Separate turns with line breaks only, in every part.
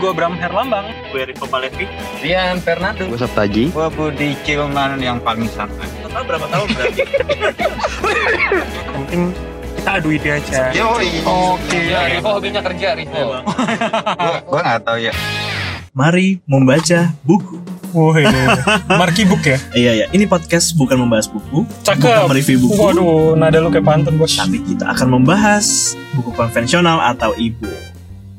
Gue Bram Herlambang. Gue Rico Palevi.
Rian Fernando.
Gue Sabtaji.
Gue Budi Cilman yang paling santai.
Total berapa tahun berarti? Mungkin kita adu ide aja.
Yoi.
Oke.
Ya, Rivo hobinya kerja, Rivo.
Gue gak tahu ya.
Mari membaca buku.
Wah ini. Marki Book ya?
Iya ya, ini podcast bukan membahas buku,
Cakep.
bukan mereview buku,
Waduh, nada lu kayak pantun bos.
tapi kita akan membahas buku konvensional atau e-book.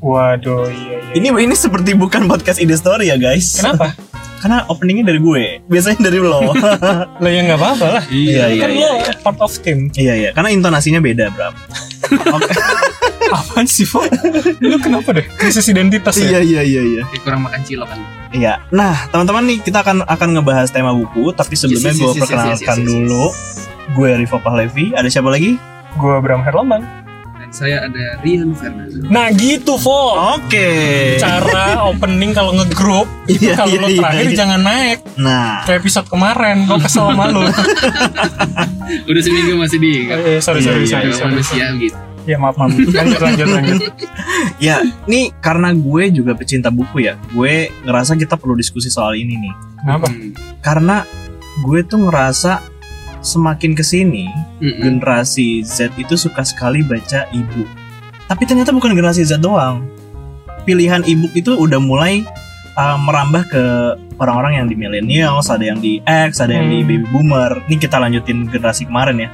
Waduh, iya iya.
Ini ini seperti bukan podcast ide story ya guys.
Kenapa?
Karena openingnya dari gue, biasanya dari lo.
Lah ya nggak apa-apa lah.
iya iya
kan
iya.
lo part of team.
Iya iya, karena intonasinya beda, Bram.
Apaan sih, Fo? lu kenapa deh? Krisis identitas
Iya
ya?
iya iya iya.
Kurang makan cilok kan.
Iya. Nah, teman-teman nih kita akan akan ngebahas tema buku, tapi sebelumnya
Yes, yes,
gue
yes, yes,
perkenalkan
yes, yes, yes, yes.
dulu. Gue Rivo Pahlevi, ada siapa lagi?
Gue Bram Herlambang.
Saya ada Rian Fernando.
Nah gitu, Fo.
Oke.
Cara opening kalau ngegroup itu
Iya,
kalau
iya,
lo
iya,
terakhir
iya.
jangan naik
Nah,
kayak episode kemarin gue kesel sama lu
Udah seminggu masih di
eh, sorry
Iya,
sorry
iya,
sorry,
Kalau
sorry.
manusia gitu.
ya maaf maaf lanjut lanjut lanjut
ya, nih karena gue juga pecinta buku ya, gue ngerasa kita perlu diskusi soal ini nih.
kenapa
Hmm.
Karena gue tuh ngerasa semakin ke sini
Mm-mm.
generasi Z itu suka sekali baca e-book. Tapi ternyata bukan generasi Z doang. Pilihan e-book itu udah mulai uh, merambah ke orang-orang yang di millennials, ada yang di X, ada yang di
Hmm.
baby boomer. Ini kita lanjutin generasi kemarin ya.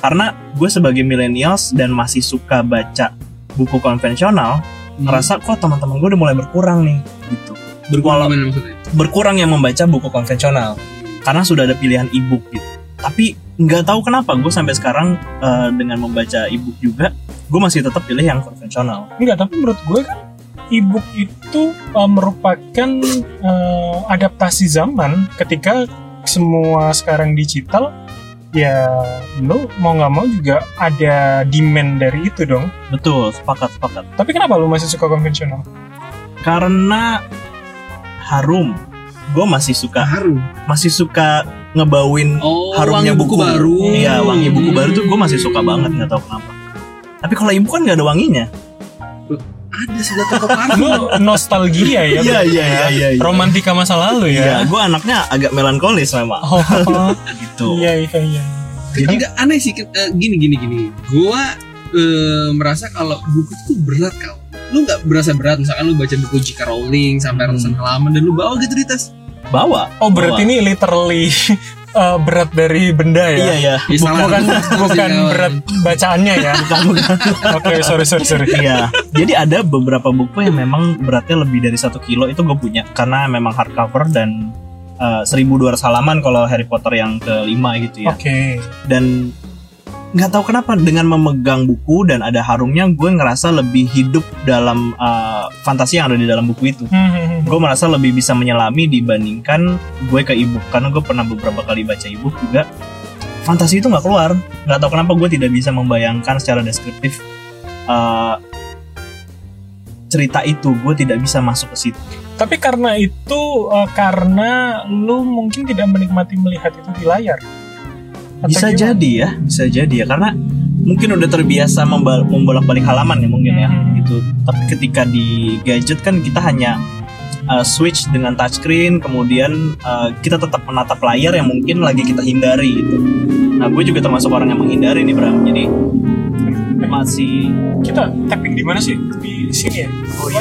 Karena gue sebagai millennials dan masih suka baca buku konvensional, ngerasa kok teman-teman gue udah mulai berkurang nih gitu.
berkurang
Walau-
maksudnya?
berkurang yang membaca buku konvensional karena sudah ada pilihan e-book gitu. Tapi nggak tahu kenapa gue sampai sekarang uh, dengan membaca e-book juga, gue masih tetap pilih yang konvensional.
enggak tapi menurut gue kan e-book itu uh, merupakan uh, adaptasi zaman ketika semua sekarang digital ya lo mau nggak mau juga ada demand dari itu dong
Betul, sepakat sepakat.
tapi kenapa lo masih suka konvensional
Karena harum, gue masih suka
Harum.
masih suka ngebawin
Oh,
harumnya
buku, baru.
Iya, wangi buku
Hmm.
baru tuh gue masih suka banget nggak tahu kenapa. Tapi kalau e-book kan nggak ada wanginya.
Ada sudah toko parfum.
lo nostalgia ya
Iya, iya,
ya?
iya, iya, iya.
romantika masa lalu
Iya,
ya
gue anaknya agak melankolis memang.
oh
Gitu.
iya iya iya
Jadi
Enggak aneh sih eh, gini gini gini. Gua eh, merasa kalau buku itu berat kau. Lu nggak berasa berat misalkan lu baca buku J.K. Rowling sampai
Hmm.
ratusan halaman dan lu bawa gitu di tas.
Bawa.
oh berarti
Bawa.
ini literally uh, berat dari benda ya
Iya ya.
Ya, salah.
bukan bukan berat bacaannya ya
Bukan bukan.
oke sorry sorry sorry
Iya. Jadi ada beberapa buku yang memang beratnya lebih dari satu kilo itu gue punya karena memang hardcover dan uh, 1200 halaman kalau Harry Potter yang kelima gitu ya.
oke
Dan nggak tahu kenapa dengan memegang buku dan ada harumnya gue ngerasa lebih hidup dalam uh, fantasi yang ada di dalam buku itu.
Hmm,
Gue merasa lebih bisa menyelami dibandingkan gue ke ebook karena gue pernah beberapa kali baca ebook juga fantasi itu nggak keluar. Nggak tahu kenapa gue tidak bisa membayangkan secara deskriptif uh, cerita itu. Gue tidak bisa masuk ke situ.
tapi karena itu uh, karena lu mungkin tidak menikmati melihat itu di layar Atau
Bisa
gimana?
jadi ya, bisa jadi ya karena mungkin udah terbiasa membal- membolak-balik halaman ya mungkin ya
Hmm.
gitu. Tapi ketika di gadget kan kita hanya uh, switch dengan touchscreen, kemudian uh, kita tetap menatap layar yang mungkin lagi kita hindari gitu. Nah, gue juga termasuk orang yang menghindari nih Bram. Jadi masih
kita tapping di mana sih di sini ya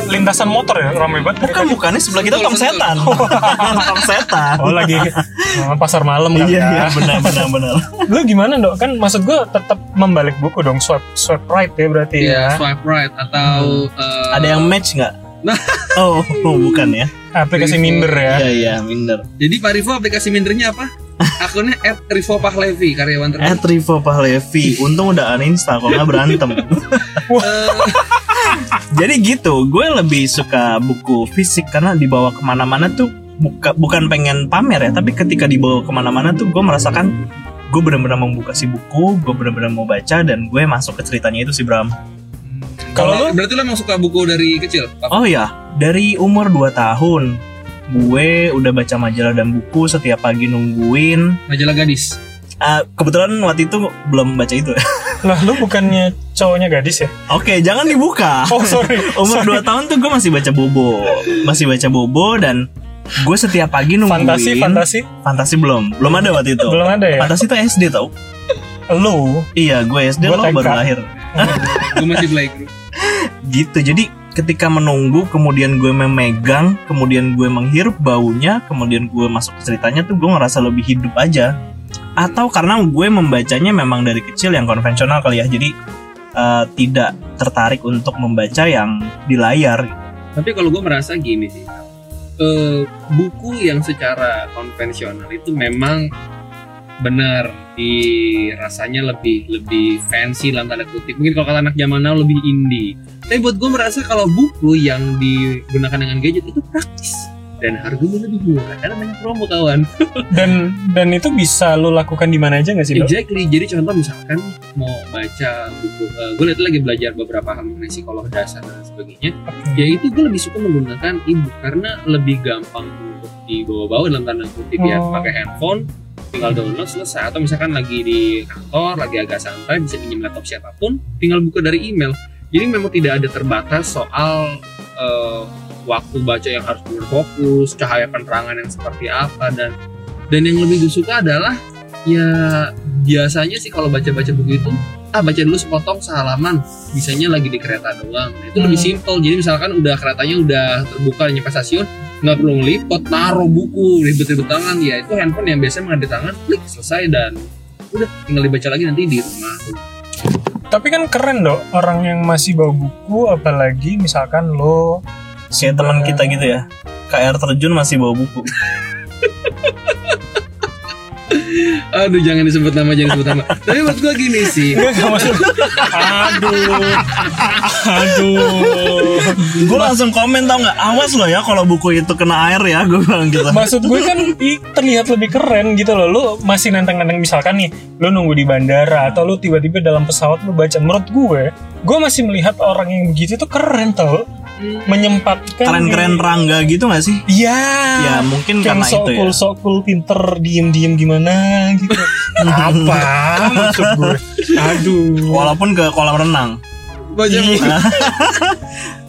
lintasan motor ya ramai banget
bukan bukannya sebelah kita tong setan. tong setan.
oh lagi uh, pasar malam kan
Iya,
ya.
iya, benar benar benar.
lu gimana dok kan maksud gue tetap membalik buku dong swipe swipe right ya berarti
Iya,
ya
swipe right atau eh,
Ada yang match nggak? Oh, oh, bukan ya.
aplikasi minder ya
Iya, iya, minder.
Jadi Pak Rivo aplikasi mindernya apa? Akunnya @rivopahlevi karyawan terbaik.
At Rivo Pahlevi Untung udah uninstall Kalau nggak berantem Jadi gitu Gue lebih suka buku fisik Karena dibawa ke mana-mana tuh buka, Bukan pengen pamer ya Tapi ketika dibawa ke mana-mana tuh Gue merasakan Gue benar-benar membuka si buku Gue benar-benar mau baca Dan gue masuk ke ceritanya itu sih Bram
Kalau lu?
berarti lo emang suka buku dari kecil?
Oh ya Dari umur 2 tahun Gue udah baca majalah dan buku Setiap pagi nungguin
Majalah gadis.
Ah, kebetulan waktu itu belum baca itu.
Lah lu bukannya cowoknya gadis ya?
Oke, jangan dibuka.
Oh sorry.
Umur 2 tahun tuh gue masih baca bobo, masih baca bobo dan gue setiap pagi nungguin
Fantasi, fantasi
Fantasi belum, belum ada waktu itu.
belum ada ya?
Fantasi tuh SD tau?
Lu
Iya, gue SD
Gua
lo
TK.
baru lahir.
gue masih playgroup
Gitu. Jadi ketika menunggu, kemudian gue memegang, kemudian gue menghirup baunya, kemudian gue masuk ke ceritanya tuh gue ngerasa lebih hidup aja. Atau karena gue membacanya memang dari kecil yang konvensional kali ya. Jadi eh, tidak tertarik untuk membaca yang di layar.
tapi kalau gue merasa gini sih eh, buku yang secara konvensional itu memang benar di rasanya lebih lebih fancy dalam tanda kutip. Mungkin kalau kata anak zaman now lebih indie. Tapi buat gue merasa kalau buku yang digunakan dengan gadget itu praktis. Dan harganya lebih murah. Karena banyak promo kawan.
Dan dan itu bisa lu lakukan di mana aja nggak sih? Dok?
exactly. Jadi contoh misalkan mau baca buku gue lihat lagi belajar beberapa hal mengenai psikolog dasar dan sebagainya. Ya itu gue lebih suka menggunakan ebook. Karena lebih gampang untuk dibawa-bawa dalam tanda kutip ya.
Oh.
pakai handphone tinggal download selesai. Atau misalkan lagi di kantor lagi agak santai bisa pinjam laptop siapa pun tinggal buka dari email. Jadi memang tidak ada terbatas soal eh, waktu baca yang harus berfokus cahaya penerangan yang seperti apa dan dan yang lebih gue suka adalah ya biasanya sih kalau baca-baca buku itu ah baca dulu sepotong sehalaman bisanya lagi di kereta doang. Nah, itu lebih
Hmm.
simpel. Jadi misalkan udah keretanya udah terbuka nyampe stasiun nggak perlu ngelipet naruh buku ribet-ribet tangan ya itu handphone yang biasanya mengadai tangan klik selesai dan udah tinggal dibaca lagi nanti di rumah
Tapi kan keren dok orang yang masih bawa buku, apalagi misalkan lo
Kayak teman kita gitu ya. KR terjun masih bawa buku.
aduh jangan disebut nama jangan disebut nama tapi menurut gue gini sih
maksud Aduh Aduh
gue langsung komen tau nggak? Awas loh ya kalau buku itu kena air ya. Gue bilang gitu.
Maksud gue kan ih, terlihat lebih keren gitu loh Lu masih nantang-nantang misalkan nih Lu nunggu di bandara Atau lu tiba-tiba dalam pesawat lu baca Menurut gue Gue masih melihat orang yang begitu tuh keren tau Menyempatkan
Keren-keren rangga gitu gak sih?
Iya
Ya mungkin
yang
karena
sok
itu ya.
cool, sok cool, pinter, diem-diem gimana gitu. Apa maksud gue? Aduh.
Walaupun ke kolam renang.
baca
Iya.
buku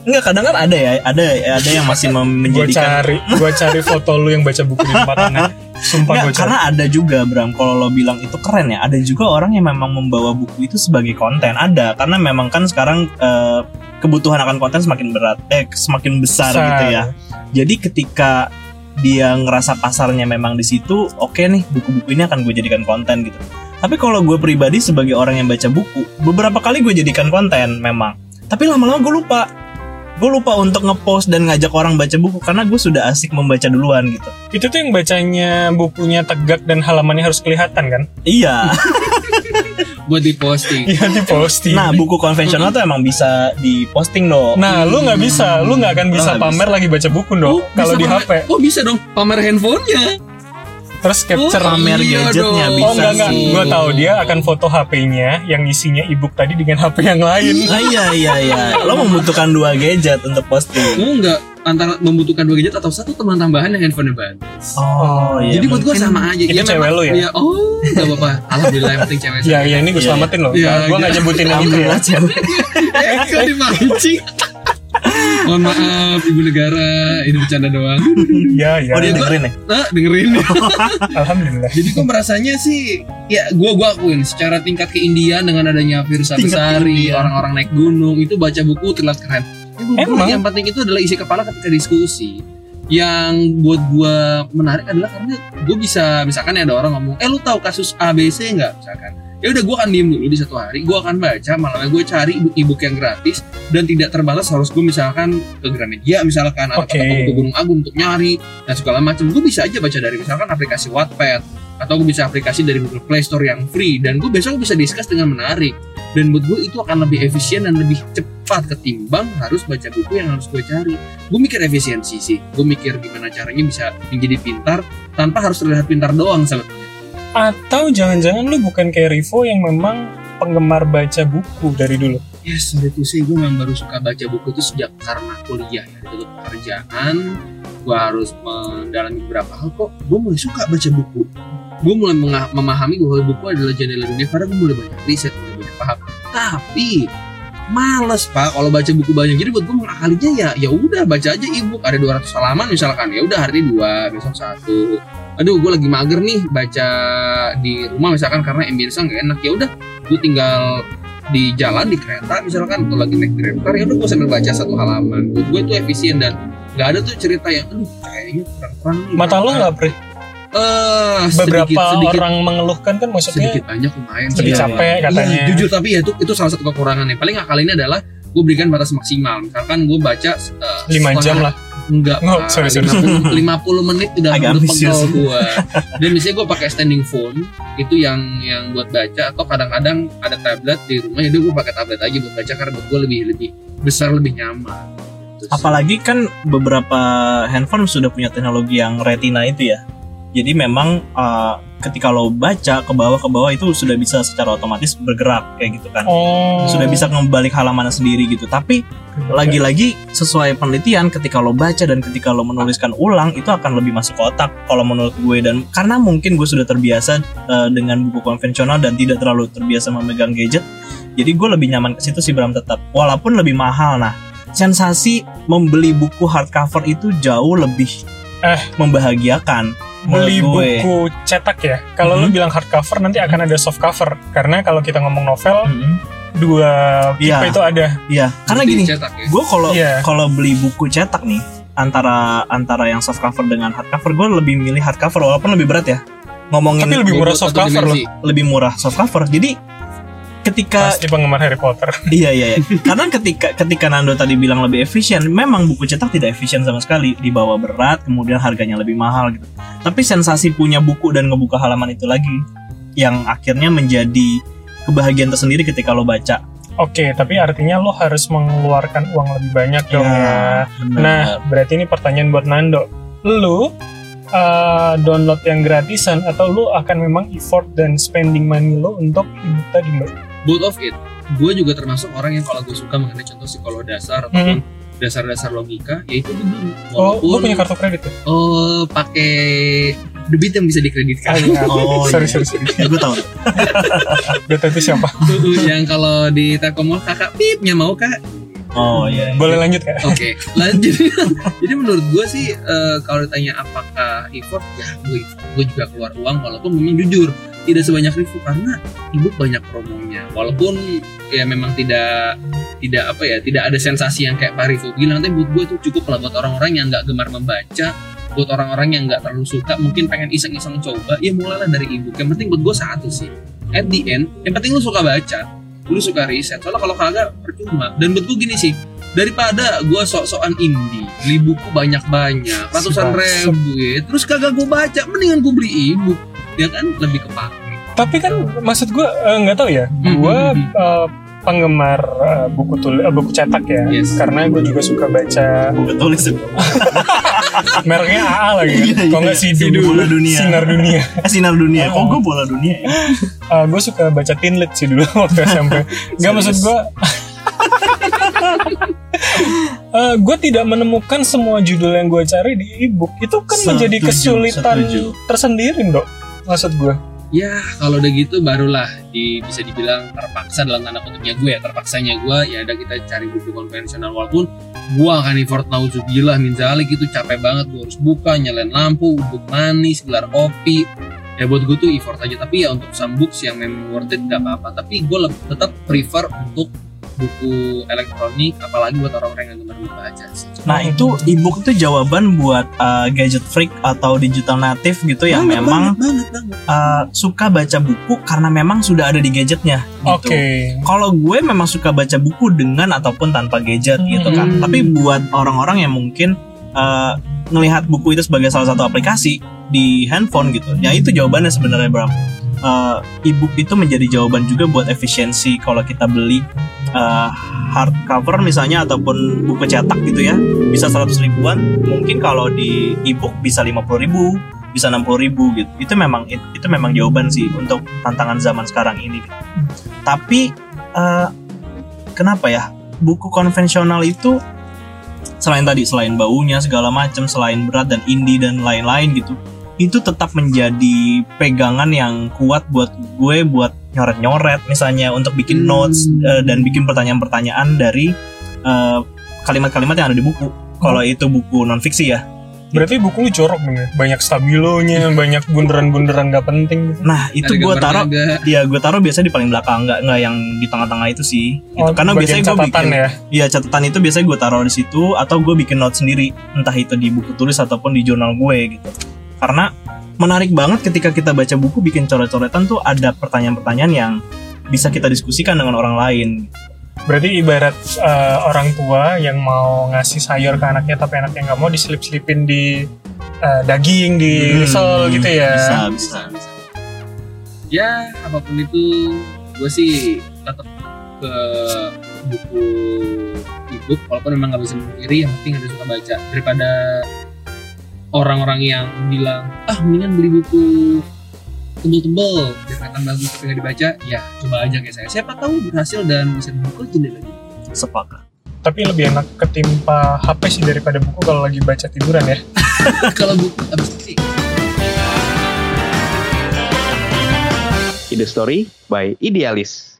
Enggak kadang kan ada ya, ada ada yang masih
Gue
menjadikan
cari, gue cari foto lu yang baca buku di tempat tangan. Sumpah gue cari.
karena ada juga Bram kalau lo bilang itu keren ya, ada juga orang yang memang membawa buku itu sebagai konten. Ada karena memang kan sekarang eh, kebutuhan akan konten semakin berat, eh semakin besar,
Besar.
gitu ya. Jadi ketika dia ngerasa pasarnya memang di situ, oke nih buku-buku ini akan gue jadikan konten gitu. Tapi kalau gue pribadi sebagai orang yang baca buku, beberapa kali gue jadikan konten memang. Tapi lama-lama gue lupa. Gue lupa untuk ngepost dan ngajak orang baca buku karena gue sudah asik membaca duluan gitu.
Itu tuh yang bacanya bukunya tegak dan halamannya harus kelihatan kan?
Iya.
buat diposting
Iya di posting.
Nah, buku konvensional tuh emang bisa diposting dong.
Nah, lu nggak bisa, lu nggak akan bisa
nggak
pamer lagi baca buku dong. kalau
bisa
di HP,
oh bisa dong pamer handphonenya
terus capture
Oh,
pamer
iya
gadgetnya
dong.
bisa
Oh enggak enggak,
sih.
gue tahu dia akan foto HP-nya yang isinya ebook tadi dengan HP yang lain.
Ah, iya iya iya. Lo membutuhkan dua gadget untuk posting.
mau nggak antara membutuhkan dua gadget atau satu teman tambahan yang handphone bagus
Oh, iya.
jadi buat gue sama aja
itu
Ya,
cewek
memang-
lu ya?
Iya, oh nggak apa-apa alhamdulillah yang penting cewek
Ya, ya ini gue
Iya,
selamatin loh.
Iya,
gue nggak
iya.
nyebutin yang itu ya.
Cewek.
eh kok dimancing mohon maaf ibu negara ini bercanda doang
Iya, iya.
Oh dia dengerin ya?
nah dengerin
Alhamdulillah.
jadi gue merasanya sih ya gue gua akuin secara tingkat keindian dengan adanya virus
keindian.
orang-orang naik gunung itu baca buku terlihat keren gua
Emang?
yang penting itu adalah isi kepala ketika diskusi. Yang buat gue menarik adalah karena gue bisa misalkan ada orang ngomong eh lu tahu kasus ABC nggak? Misalkan. Ya udah gue akan diem dulu di satu hari. Gue akan baca malamnya gue cari ebook yang gratis dan tidak terbatas harus gue misalkan ke Gramedia misalkan atau
Oke.
ke Gunung Agung untuk nyari dan segala macam gue bisa aja baca dari misalkan aplikasi Wattpad atau gue bisa aplikasi dari Google Play Store yang free dan gue besok bisa discuss dengan menarik dan buat gue itu akan lebih efisien dan lebih cepat ketimbang harus baca buku yang harus gue cari. Gue mikir efisiensi sih. Gue mikir gimana caranya bisa menjadi pintar tanpa harus terlihat pintar doang sebetulnya
Atau jangan-jangan lu bukan kayak Rivo yang memang penggemar baca buku dari dulu.
ya sorry to say gue memang baru suka baca buku itu sejak karena kuliah. Ya ditutup pekerjaan gue harus mendalami beberapa hal kok. Gue mulai suka baca buku. Gue mulai memahami bahwa buku adalah jendela dunia karena gue mulai banyak riset paham. Tapi males pak. Kalau baca buku banyak jadi buat gue mengakalinya ya ya udah baca aja ebook. Ada 200 halaman misalkan. Ya udah hari ini dua besok satu. Aduh gue lagi mager nih baca di rumah misalkan karena ambience nggak enak. Ya udah gue tinggal di jalan di kereta misalkan. Atau lagi naik kereta ya udah gue sambil baca satu halaman. Buat gue itu efisien dan nggak ada tuh cerita yang aduh kayaknya kurang-kurang nih.
Mata lo nggak Pri?
Eh
Beberapa
sedikit, sedikit,
orang mengeluhkan kan maksudnya
sedikit banyak lumayan sih.
sedikit
Iya,
capek
Iya,
katanya.
jujur tapi ya itu itu salah satu kekurangannya paling akal ini adalah gue berikan batas maksimal misalkan gue baca eh,
5 jam
setengah-
lah.
enggak
Oh,
Pak.
sorry, sorry.
50, 50 menit udah udah pegel gue dan biasanya gue pakai standing phone itu yang yang buat baca atau kadang-kadang ada tablet di rumah jadi gue pakai tablet aja buat baca karena buat gue lebih lebih besar lebih nyaman Gitu sih.
Apalagi kan beberapa handphone sudah punya teknologi yang retina itu ya. Jadi memang uh, ketika lo baca ke bawah ke bawah itu sudah bisa secara otomatis bergerak kayak gitu kan.
Oh.
Sudah bisa ngebalik halaman sendiri gitu. Tapi lagi-lagi sesuai penelitian ketika lo baca dan ketika lo menuliskan ulang itu akan lebih masuk ke otak kalau menurut gue dan karena mungkin gue sudah terbiasa uh, dengan buku konvensional dan tidak terlalu terbiasa memegang gadget jadi gue lebih nyaman ke situ sih Bram tetap walaupun lebih mahal nah sensasi membeli buku hardcover itu jauh lebih
Eh.
membahagiakan
beli buku cetak ya. Kalau lu
Mhm.
bilang hardcover nanti akan ada soft cover karena kalau kita ngomong novel
Mhm.
dua tipe
Iya.
itu ada.
Iya, karena
Jadi
gini,
cetak ya.
gue kalau
Iya.
kalau beli buku cetak nih antara antara yang soft cover dengan hardcover gue lebih milih hardcover walaupun lebih berat ya ngomongin
Tapi lebih murah soft cover loh.
lebih murah soft cover jadi ketika
Pasti penggemar Harry Potter.
iya iya iya. karena ketika ketika Nando tadi bilang lebih efisien memang buku cetak tidak efisien sama sekali dibawa berat kemudian harganya lebih mahal gitu tapi sensasi punya buku dan ngebuka halaman itu lagi yang akhirnya menjadi kebahagiaan tersendiri ketika lo baca
Oke, tapi artinya lo harus mengeluarkan uang lebih banyak dong ya.
benar.
Nah, berarti ini pertanyaan buat Nando. Lu uh, download yang gratisan atau lu akan memang effort dan spending money lo untuk ebook tadi mbak?
Both of it gue juga termasuk orang yang kalau gue suka mengenai contoh psikolog dasar ataupun dasar-dasar logika yaitu gue beli
Hmm. Oh,
walaupun
punya kartu kredit ya?
oh pakai debit yang bisa dikreditkan
iya.
Oh,
sorry,
iya.
sorry, sorry.
gue tahu
Beta itu siapa?
Tuh, yang kalau di Telkomsel kakak pipnya mau kak
oh iya
Boleh lanjut kak?
Oke, lanjut. Jadi menurut gue sih eh, kalau ditanya apakah effort, ya gue gue juga keluar uang walaupun memang jujur tidak sebanyak review karena ebook banyak promonya. Walaupun ya memang tidak tidak apa ya tidak ada sensasi yang kayak Pak Rifo bilang tapi buat gue itu cukup lah buat orang-orang yang nggak gemar membaca buat orang-orang yang nggak terlalu suka mungkin pengen iseng-iseng coba ya mulailah dari ebook yang penting buat gue satu sih at the end yang penting lu suka baca lu suka riset. Soalnya kalau kagak percuma. Dan buat gue gini sih daripada gue sok-sokan indie beli buku banyak-banyak ratusan ribu ya terus kagak gue baca mendingan gue beli ebook ya kan lebih kepake
Tapi kan maksud gue eh, nggak tahu ya. Gue
Mhm.
eh, penggemar eh, buku tul eh, buku cetak ya.
Yes.
Karena gue juga suka baca
gue tulis
mereknya AA lagi.
Iya,
Kan? Kalau
iya.
nggak Sidu,
Bola Dunia.
Sinar Dunia.
Sinar dunia kok gue bola dunia ya?
gue suka baca Teen Lit sih dulu waktu SMP. Gak maksud gue. gue tidak menemukan semua judul yang gue cari di ebook itu kan
Setuju,
menjadi kesulitan
setuju.
tersendiri dok maksud gue
ya kalau udah gitu barulah di, bisa dibilang terpaksa dalam tanda kutipnya gue ya. Terpaksanya gue ya ada kita cari buku konvensional. Walaupun gue akan effort nauzubillah min zalik itu capek banget. Gue harus buka nyalain lampu duduk manis gelar kopi. Ya buat gue tuh effort aja. Tapi ya untuk some books yang memang worth it gak apa-apa. Tapi gue tetap prefer untuk buku elektronik apalagi buat orang-orang yang gemar membaca sih
Nah itu ebook itu jawaban buat uh, gadget freak atau digital native gitu yang
Banget,
memang
banget, banget, banget.
uh, suka baca buku karena memang sudah ada di gadgetnya.
oke
Gitu. Kalau gue memang suka baca buku dengan ataupun tanpa gadget gitu kan.
Hmm.
Tapi buat orang-orang yang mungkin uh, ngelihat buku itu sebagai salah satu aplikasi di handphone gitu, ya itu jawabannya sebenarnya Bram. Uh, ebook itu menjadi jawaban juga buat efisiensi kalau kita beli uh, hardcover misalnya ataupun buku cetak gitu ya. Bisa 100 ribuan mungkin kalau di ebook bisa 50 ribu bisa 60 ribu gitu. Itu memang itu memang jawaban sih untuk tantangan zaman sekarang ini. Tapi eh, kenapa ya? Buku konvensional itu selain tadi selain baunya segala macam selain berat dan indie dan lain-lain gitu itu tetap menjadi pegangan yang kuat buat gue buat nyoret-nyoret misalnya untuk bikin
Hmm.
notes eh, dan bikin pertanyaan-pertanyaan dari eh, kalimat-kalimat yang ada di buku kalau itu buku non fiksi ya
Berarti buku lu jorok dong ya? Banyak stabilonya, banyak bunderan-bunderan gak penting.
nah itu gue taruh ya gue taruh biasanya di paling belakang nggak nggak yang di tengah-tengah itu sih gitu.
Oh,
karena biasanya gue bikin
ya.
Iya catatan itu biasanya gue taruh di situ atau gue bikin note sendiri entah itu di buku tulis ataupun di jurnal gue gitu karena menarik banget ketika kita baca buku bikin coret-coretan tuh ada pertanyaan-pertanyaan yang bisa kita diskusikan dengan orang lain.
Berarti ibarat eh, orang tua yang mau ngasih sayur ke anaknya tapi anaknya nggak mau diselip-selipin di eh, daging, di
Hmm,
risol gitu ya.
bisa
bisa
bisa.
Ya apa pun itu gue sih tetap ke buku ebook walaupun memang nggak bisa memungkiri yang penting ada suka baca. Daripada orang-orang yang bilang ah mendingan beli buku tebel-tebel. Biar kelihatan bagus tapi nggak dibaca ya coba aja kayak saya siapa tahu berhasil dan bisa dibuka jendela lagi.
Sepakat.
Tapi lebih enak ketimpa HP sih daripada buku kalau lagi baca tiduran ya.
kalau buku abis sih?
Ide Story by Idealis.